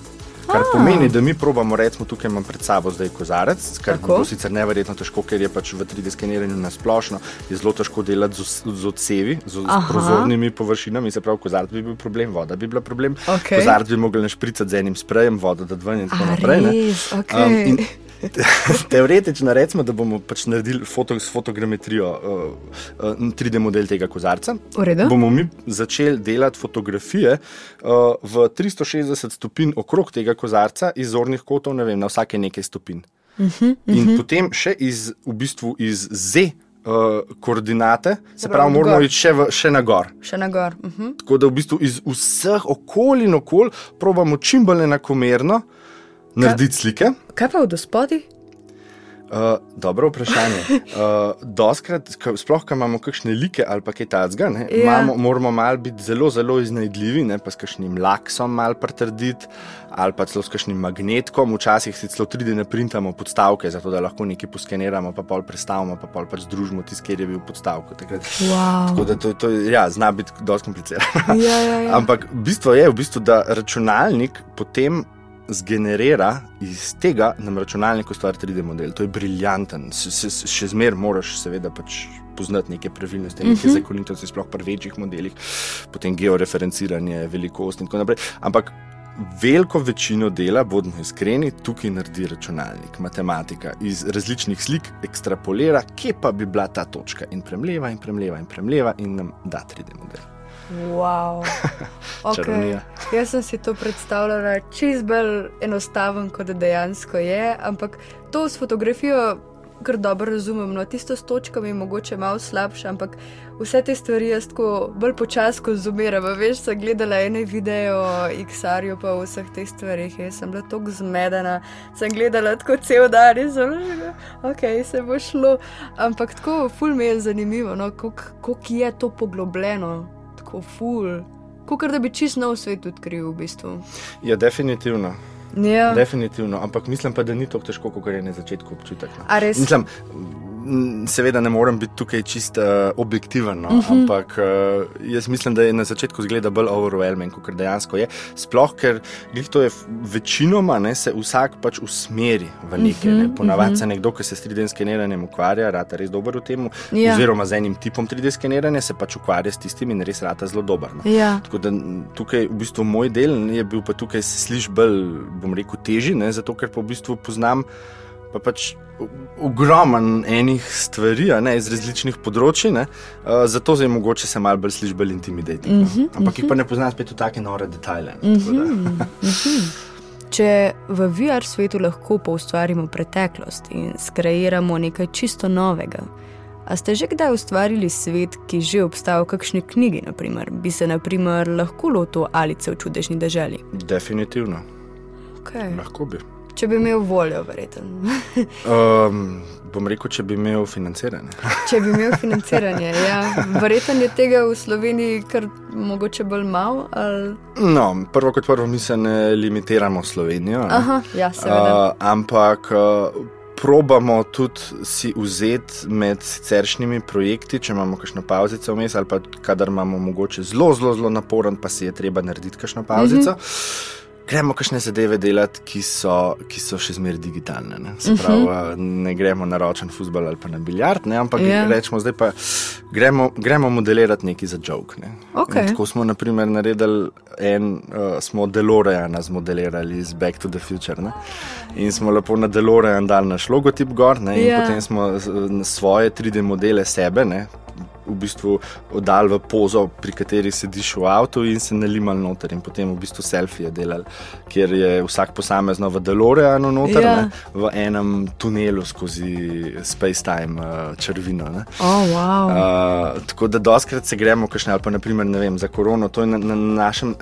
Kar ah. pomeni, da mi probamo, recimo, tukaj imam pred sabo zdaj kozarec, kar je sicer neverjetno težko, ker je pač v 3D skeniranju na splošno zelo težko delati z, z odsevi, z, z prozornimi površinami. Se pravi, kozarec bi bil problem, voda bi bila problem. Okay. Kozarec bi mogli našpricati z enim sprejem, voda da dva in tako naprej. Okay. Um, Teoretično rečemo, da bomo pač naredili foto, s fotogrametrijo uh, uh, 3D model tega kozarca. Bomo mi začeli delati fotografije uh, v 360 stopinj okrog tega kozarca iz zornih kotov, ne vem, na vsake nekaj stopinj. Uh -huh, uh -huh. In mhm. potem še iz, v bistvu iz Z. Uh, koordinate, se pravi, moramo iti še, v, še na gor. Še na gor. Uh mhm. -huh. Tako da v bistvu iz vseh okolij in okolij probujemo čim bolj enakomerno uh, narediti slike. Kaj pa v gospodi? Uh, dobro vprašanje. Uh, doskrat, sploh, ko imamo kakšne like ali pa kaj takega, ja. moramo mal biti zelo, zelo iznajdljivi, ne, pa s kakšnim laksom mal pretrditi, ali pa celo s kakšnim magnetkom. Včasih si celo 3D ne printamo podstavke, zato da lahko nekaj poskeniramo, pa pol predstavimo, pa pol pač združimo tisti, kjer je bil podstavek. Wow. Tako da to, to ja, zna biti dosti komplicirano. Ja, ja, ja. Ampak bistvo je, v bistvu, da računalnik potem zgenerira iz tega na računalniku stvar 3D model. To je briljanten, S- s- še zmeraj moraš seveda pač poznati neke pravilnosti, neke uh -huh. zakonitosti, sploh pri večjih modelih, potem georeferenciranje, velikost in tako naprej. Ampak veliko večino dela, bodimo iskreni, tukaj naredi računalnik, matematika iz različnih slik ekstrapolira, kje pa bi bila ta točka in premleva in premleva in premleva in nam da 3D model. Wow. Okay. Jaz sem si to predstavljala čist bolj enostaven, kot dejansko je, ampak to s fotografijo kar dobro razumem. No, tisto s točkami je mogoče malo slabše, ampak vse te stvari jaz tako bolj počasi konzumiram. Veš, sem gledala ene videe o X-arju, pa o vseh teh stvarih. Jaz sem bila tako zmedena, sem gledala tako cel dan in sem rekla, ok, se bo šlo. Ampak tako, ful mi je zanimivo, no, koliko je to poglobljeno, tako ful. Kot da bi čist nov svet odkril v bistvu. Ja, definitivno. Ja. Definitivno, ampak mislim pa, da ni tako težko, kot je na začetku občutek. No. A res? Mislim, seveda ne morem biti tukaj čist uh, objektiven, no, uh Mhm. -huh. ampak uh, jaz mislim, da je na začetku zgleda bolj overwhelming, kot dejansko je. Sploh, ker glih to je večinoma, ne, se vsak pač usmeri v nekaj. Mhm, Ne. Ponavadi se nekdo, ki se s 3D skeniranjem ukvarja, rata res dober v tem, Ja. oziroma z enim tipom 3D skeniranja se pač ukvarja s tistim in res rata zelo dober. No. Ja. Tako da tukaj v bistvu moj del ne, je bil pa tukaj sliš bolj, bom rekel, teži, ne, zato ker pa v bistvu poznam pa pač ogromen enih stvari ne, iz različnih področji, ne, uh, zato je mogoče se malo bolj sliši bolj intimidativno. Mm -hmm, Ampak jih pa ne poznam spet v take nore detajle. ne, tako da- Če v VR svetu lahko poustvarimo preteklost in skreiramo nekaj čisto novega, a ste že kdaj ustvarili svet, ki že obstaja v kakšni knjigi, naprimer? bi se naprimer lahko lotil Alice v čudežni deželi? Definitivno, Okay. lahko bi. Če bi imel voljo, verjeten. Um, bom rekel, če bi imel financiranje. Če bi imel financiranje, ja. Verjetno je tega v Sloveniji kar mogoče bolj malo. Ali... No, prvo kot prvo, mi se ne limitiramo Slovenijo. ne. Aha, ja, seveda. Uh, ampak uh, probamo tudi si vzeti med siceršnjimi projekti, če imamo kakšno pauzico vmes, ali pa kadar imamo mogoče zelo, zelo, zelo naporen, pa si je treba narediti kakšno pauzico. Mm -hmm. Gremo kakšne zadeve delati, ki so, ki so še zmeraj digitalne. Ne, Se pravi, uh, ne gremo na ročen futbol ali pa na biljard, ne, ampak Ja. yeah. rečemo, zdaj pa gremo, gremo modelirati nekaj za joke. Ne. Okej. In Tako smo naprimer naredili en, uh, smo Delorejana zmodelirali iz Back to the Future. Ne? In smo lepo na Delorejan dali naš logotip gor, ne? in Ja. potem smo svoje 3D modele sebe. Ne? V bistvu oddal v pozo, pri kateri sediš v avtu in se nalimal noter, in potem v bistvu selfije delali, kjer je vsak posamezno v Delorejanu noter, Ja. ja. v enem tunelu skozi space-time uh, črvino. Ne? Oh, wow. Uh, tako da doskrat se gremo, kakšne, ali pa naprimer, ne vem, za korono. To je na, na našem.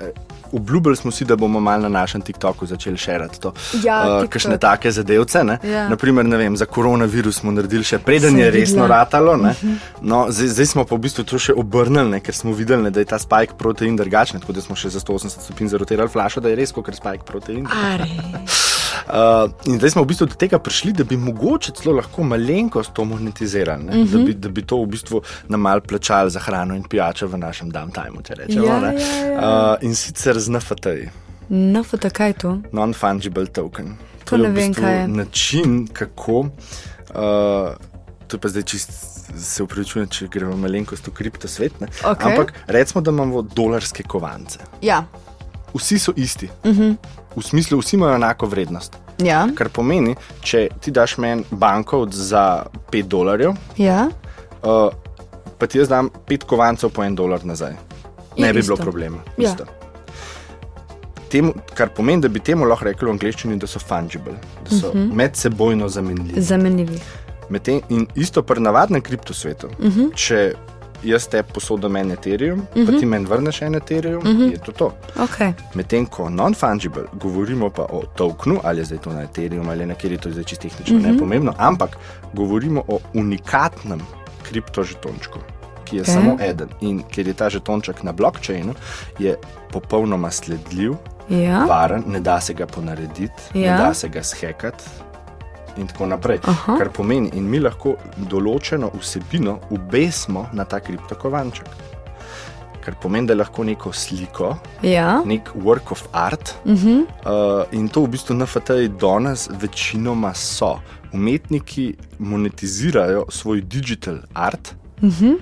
Obljubili smo si, da bomo malo na našem TikToku začeli širiti to. Ja, uh, kakšne take zadevce. ne. Ja. Naprimer, ne vem, za koronavirus smo naredili še preden je resno ratalo. ne. No, zdaj, zdaj smo pa v bistvu to še obrnili, ne, ker smo videli, ne, da je ta spike protein drugačen. Tako da smo še za 180 stopinj zarotirali flašo, da je res kot spike protein. Uh, in zdaj smo v bistvu do tega prišli, da bi mogoče celo lahko malenkost to monetizirali, uh -huh. da, bi, da bi to v bistvu nam mal plačali za hrano in pijačo v našem downtimeu, če rečemo. Ja, ne. ja, ja. Uh, in sicer z NFT-ji, pa kaj je to? non-fungible token. To je ne v vem, bistvu kaj je. način, kako. Uh, To je pa zdaj čist, se upravičujem, če gremo malenkost v kripto svet. ne. Okej. Ampak recimo, da imamo dolarske kovance. Ja. Vsi so isti. Uh -huh. V smislu, vsi imajo enako vrednost. Ja. Kar pomeni, če ti daš meni bankovt za 5 dolarjev, ja. uh, pa ti jaz dam 5 kovancev po 1 dolar nazaj. Ne Je bi isto. bilo problema. Ja. Isto. Temu, kar pomeni, da bi temu lahko rekli v angleščini, da so fungible, da so uh Mhm. -huh. medsebojno zamenljivi. Zamenljivi. Medtem, in isto pri navadnem kriptosvetu. Uh Mhm. -huh. Če jaz te posodam en Ethereum, uh -huh. pa ti meni vrneš en Ethereum, uh Mhm. -huh. je to to. Okay. Medtem ko non-fungible, govorimo pa o tokenu, ali je zdaj to na Ethereum ali na kjer je to zdaj čisto tehnično, mm -hmm. ne pomembno, ampak govorimo o unikatnem kriptožetončku, ki je okay. samo eden. In ker je ta žetonček na blockchainu, je popolnoma sledljiv, Ja. varen, ne da se ga ponarediti, ja. Ja. ne da se ga skekati. In tako naprej. Aha. Kar pomeni, in mi lahko določeno vsebino ubesmo na ta kriptokovanček. kar pomeni, da lahko neko sliko, Ja. nek work of art. Uh -huh. Uh, in to v bistvu NFT-ji danes večinoma so. Umetniki monetizirajo svoj digital art Uh -huh.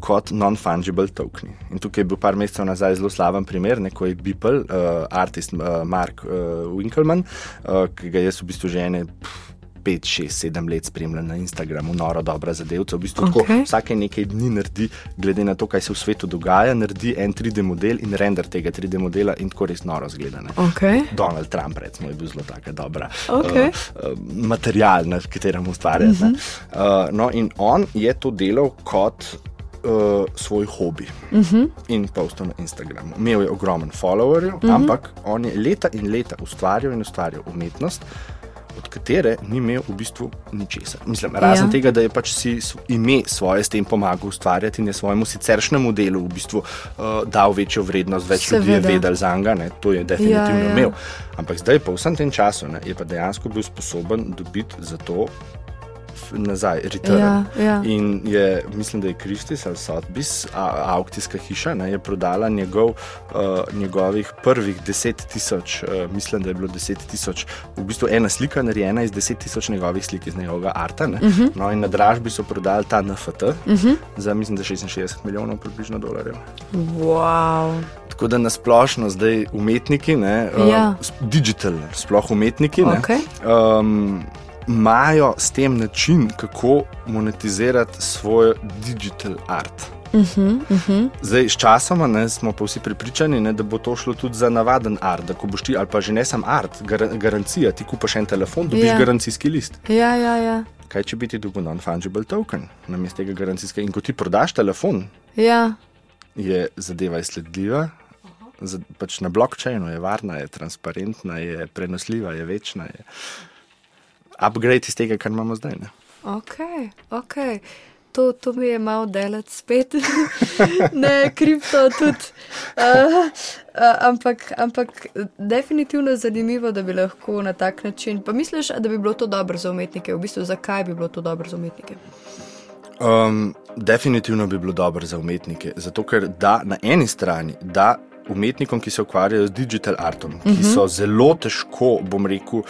kot non-fungible tokeni. In tukaj je bil par mesecev nazaj zelo slaven primer, neko je Beeple, uh, artist uh, Mark uh, Winkelmann, uh, ki ga jaz v bistvu že ene. pff, 5, 6, 7 let spremljam na Instagramu, noro dobra zadevca. V bistvu okay. Tako, vsake nekaj dni naredi, glede na to, kaj se v svetu dogaja, naredi en 3D model in render tega 3D modela in tako res noro zgleda. ne. Okay. Donald Trump, recimo, je bil zelo taka dobra Okej. uh, uh, material, na katerem ustvarja. Uh -huh. uh, no, in on je to delal kot uh, svoj hobi uh -huh. in postal na Instagramu. Imel je ogromen followerjev, uh -huh. ampak on je leta in leta ustvarjal in ustvarjal umetnost. Od katere ni imel v bistvu ničesar. Mislim, razen Ja. tega, da je pač si ime svoje s tem pomagal ustvarjati in je svojemu siceršnjemu delu v bistvu uh, dal večjo vrednost, več ljudi je Seveda. vedel za njega, to je definitivno Ja, ja. imel. Ampak zdaj, po vsem tem času, ne, je pa dejansko bil sposoben dobiti za to nazaj, return. Ja, ja. In je, mislim, da je Kristis ali Sotheby's, a- aukcijska hiša, ne, je prodala njegov, uh, njegovih prvih 10 tisoč, uh, mislim, da je bilo 10 tisoč, v bistvu ena slika narejena iz 10 tisoč njegovih slik iz njegovega arta. Uh Mhm. -huh. no, in na dražbi so prodali ta NFT uh -huh. za, mislim, da 66 milijonov približno dolarjev. Wow. Tako da nasplošno zdaj umetniki, ne, uh, Ja. digital, sploh umetniki, ne, Okay. um, imajo s tem način, kako monetizirati svoj digital art. Uh -huh, uh -huh. Zdaj, s časoma ne, smo pa vsi prepričani, ne, da bo to šlo tudi za navaden art. Da ko boš ti, ali pa že ne sam art, gar garancija, ti kupaš en telefon, dobiš Ja. yeah. garancijski list. Ja, ja, ja. Kaj če bi ti dobil non-fungible token namesto tega garancijskega? In ko ti prodaš telefon, ja. je zadeva izsledljiva. Pač na blockchainu je varna, je transparentna, je prenosljiva, je večna. Je upgrade iz tega, kar imamo zdaj. Ne? Ok, ok. To, to mi je malo delati spet, ne kripto tudi. Uh, uh, ampak, ampak definitivno je zanimivo, da bi lahko na tak način. Pa misliš, da bi bilo to dobro za umetnike? V bistvu, zakaj bi bilo to dobro za umetnike? Um, definitivno bi bilo dobro za umetnike, zato ker da na eni strani da umetnikom, ki se ukvarjajo z digital artom, ki uh -huh. so zelo težko, bom rekel,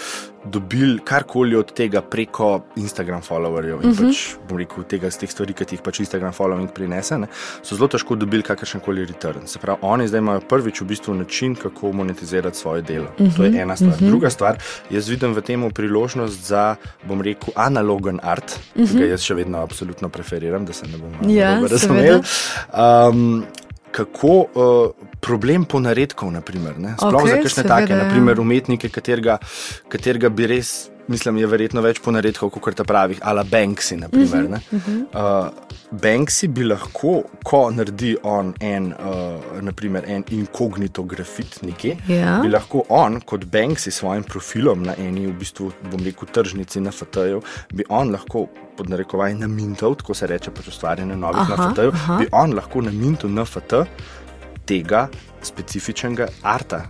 dobili karkoli od tega preko Instagram followerjev in uh -huh. pač, bom rekel, tega z teh stvari, ki ti jih pač Instagram following prinese, ne, so zelo težko dobili kakršen koli return. Se pravi, oni zdaj imajo prvič v bistvu način, kako monetizirati svoje delo. Uh -huh. To je ena stvar. Uh -huh. Druga stvar, jaz vidim v tem priložnost za, bom rekel, analogen art, uh -huh. ki ga jaz še vedno absolutno preferiram, da se ne bomo Ja, razumeli. Um, kako uh, problem ponaredkov, naprimer, ne? sploh okay, za kakšne take, ja. naprimer umetnike, katerega, katerega bi res. Mislim, je verjetno več ponaredkov, kot ta pravih, ala Banksy. Naprimer, uh -huh, uh, Banksy bi lahko, ko naredi on en, uh, naprimer, en inkognito grafit nekje, Ja. bi lahko on, kot Banksy, s svojim profilom na eni, v bistvu, bom rekel, tržnici na FT-ju, bi on lahko, pod narekovaj, namintal, tako se reče, pač ustvarjanje novih na aha. bi on lahko namintal na FT tega specifičnega arta.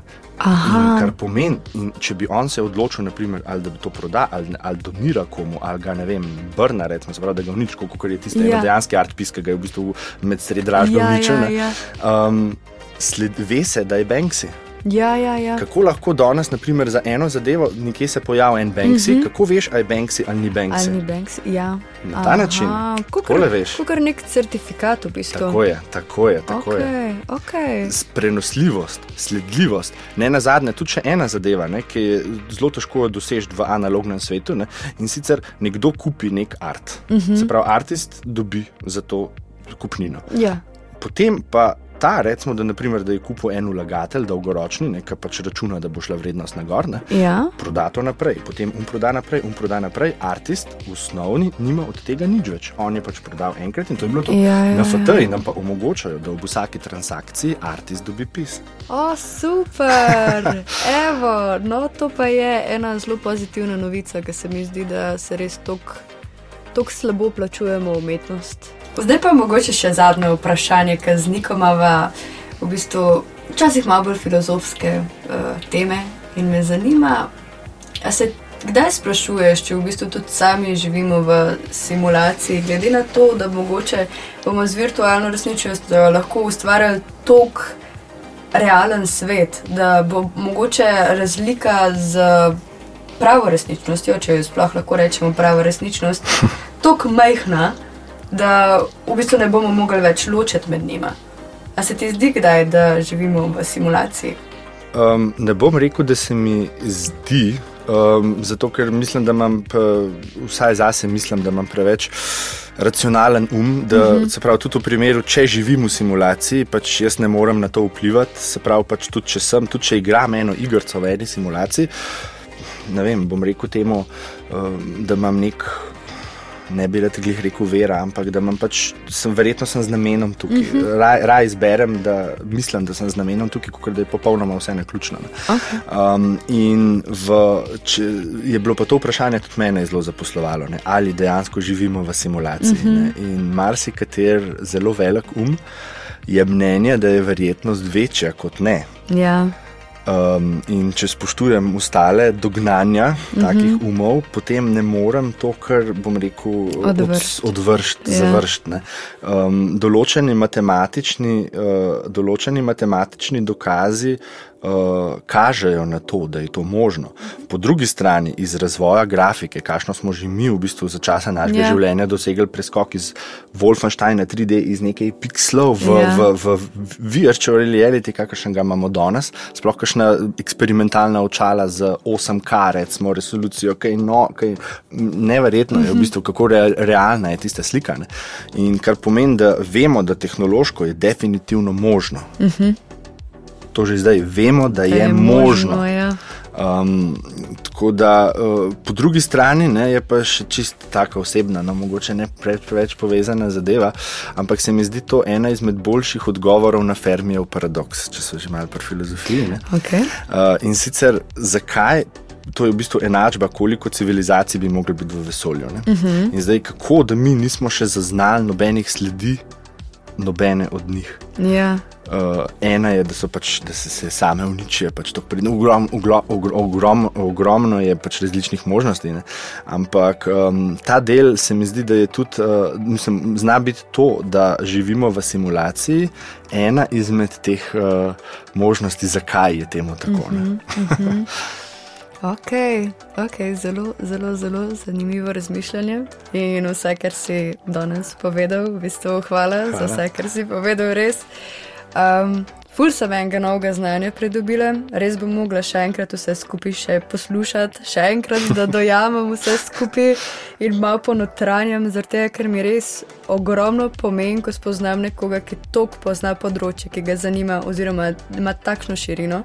Kar pomeni, in če bi on se odločil, naprimer, ali da bi to prodal, ali, ali donira komu, ali ga ne vem, brna, recimo, pravi, da ga uniči, kot je tisti Ja. ja. dejanski art pis, ki ga je v bistvu med sred dražbe Ja, uničil. ja, ja. Um, sled, ve se, da je Banksy. Ja, ja, ja. Kako lahko danes, naprimer, za eno zadevo, nekje se pojavi en Banksy, mm -hmm. kako veš, ali je Banksy ali ni Banksy? Ali ni Banks? Ja. Na ta način. Takole veš. Kot nek certifikat v bistvu. Tako je, tako je. Tako okay, je. okay. Prenosljivost, sledljivost. Ne na zadnje, tudi še ena zadeva, ne, ki je zelo težko doseči v analognem svetu. Ne, in sicer nekdo kupi nek art. Uh -huh. Se pravi, artist dobi za to kupnino. Ja. Potem pa ta, recimo, da, naprimer, da je kupil en vlagatelj, dolgoročni, ne, ki pač računa, da bo šla vrednost na gor. Ne, Ja. proda to naprej, potem um proda naprej, um proda naprej. Artist osnovni nima od tega nič več. On je pač prodal enkrat in to je bilo to. Ja, ja, Na ja. FT-ji nam pa omogočajo, da ob vsaki transakciji artist dobi pis. O, super! Evo, no, to pa je ena zelo pozitivna novica, ki se mi zdi, da se res tako slabo plačujemo umetnost. Zdaj pa mogoče še zadnje vprašanje, ki z nikomava v bistvu včasih malo bolj filozofske uh, teme in me zanima, a se Kdaj sprašuješ, če v bistvu tudi sami živimo v simulaciji, glede na to, da mogoče bomo z virtualno resničnostjo lahko ustvarjali tok realen svet, da bo mogoče razlika z pravo resničnostjo, če jo sploh lahko rečemo prava resničnost, tako majhna, da v bistvu ne bomo mogli več ločiti med njima. A se ti zdi, kdaj, da živimo v simulaciji? Um, ne bom rekel, da se mi zdi, um, zato ker mislim, da imam, vsaj zase, mislim, da imam preveč racionalen um. Da, uh mhm. Se pravi, tudi v primeru, če živim v simulaciji, pač jaz ne morem na to vplivati. Se pravi, pač tudi če sem, tudi če igram eno igrico v eni simulaciji, ne vem, bom rekel temu, um, da imam nek ne bi rad jih rekel vera, ampak da imam pač, sem, verjetno sem z namenom tukaj. Uh mhm. -huh. Raj, raj izberem, da mislim, da sem z namenom tukaj, ker je popolnoma vse naključno. Okay. Um, in v, če, je bilo pa to vprašanje tudi mene zelo zaposlovalo, ne? ali dejansko živimo v simulaciji. Uh -huh. In marsikater zelo velik um je mnenje, da je verjetnost večja kot ne. Ja. Um, in če spoštujem ostale dognanja mm -hmm. takih umov, potem ne morem to, kar bom rekel, odvršiti, od, yeah. Ja. završiti. Um, določeni, matematični, uh, določeni matematični dokazi uh, kažejo na to, da je to možno. Po drugi strani, iz razvoja grafike, kakšno smo že mi v bistvu za časa našega yeah. Ja. življenja dosegli preskok iz Wolfensteina 3D, iz nekaj pixelov v, yeah. Ja. v, v virtual reality, kakršen ga imamo danes, sploh kakšna eksperimentalna očala z 8K, recimo resolucijo, kaj no, kaj neverjetno je v mhm. bistvu, kako re, realna je tista slika. Ne? In kar pomeni, da vemo, da tehnološko je definitivno možno. Uh mhm. To že zdaj vemo, da je, je možno. možno ja. um, tako da uh, po drugi strani ne, je pa še čisto tako osebna, no, mogoče ne pre, preveč povezana zadeva, ampak se mi zdi to ena izmed boljših odgovorov na Fermijev paradoks, če so že malo pri filozofiji. Okay. Uh, in sicer zakaj? To je v bistvu enačba, koliko civilizacij bi mogli biti v vesolju. Uh mhm. -huh. In zdaj, kako da mi nismo še zaznali nobenih sledi, nobene od njih. Ja. Uh, ena je, da, pač, da se, se same uničijo. Pač ogrom, ogrom, ogrom, ogromno je pač različnih možnosti. Ne? Ampak um, ta del se mi zdi, da je tudi, uh, mislim, zna biti to, da živimo v simulaciji, ena izmed teh uh, možnosti, zakaj je temu tako. Uh -huh, uh -huh. Okay, ok, zelo, zelo, zelo zanimivo razmišljanje. In vse, kar si danes povedal, v bistvu hvala, hvala. za vse, kar si povedal, res. Um, Ful sem enega novega znanja pridobila, res bom mogla še enkrat vse skupaj še poslušati, še enkrat, da dojamem vse skupaj in malo ponotranjam, zato ker mi res ogromno pomeni, ko spoznam nekoga, ki toliko pozna področje, ki ga zanima, oziroma ima takšno širino.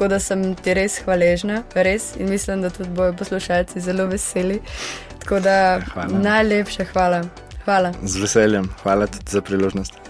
Tako da sem ti res hvaležna, res in mislim, da tudi bojo poslušalci zelo veseli. Tako da hvala. najlepše hvala. hvala. Z veseljem, hvala tudi za priložnost.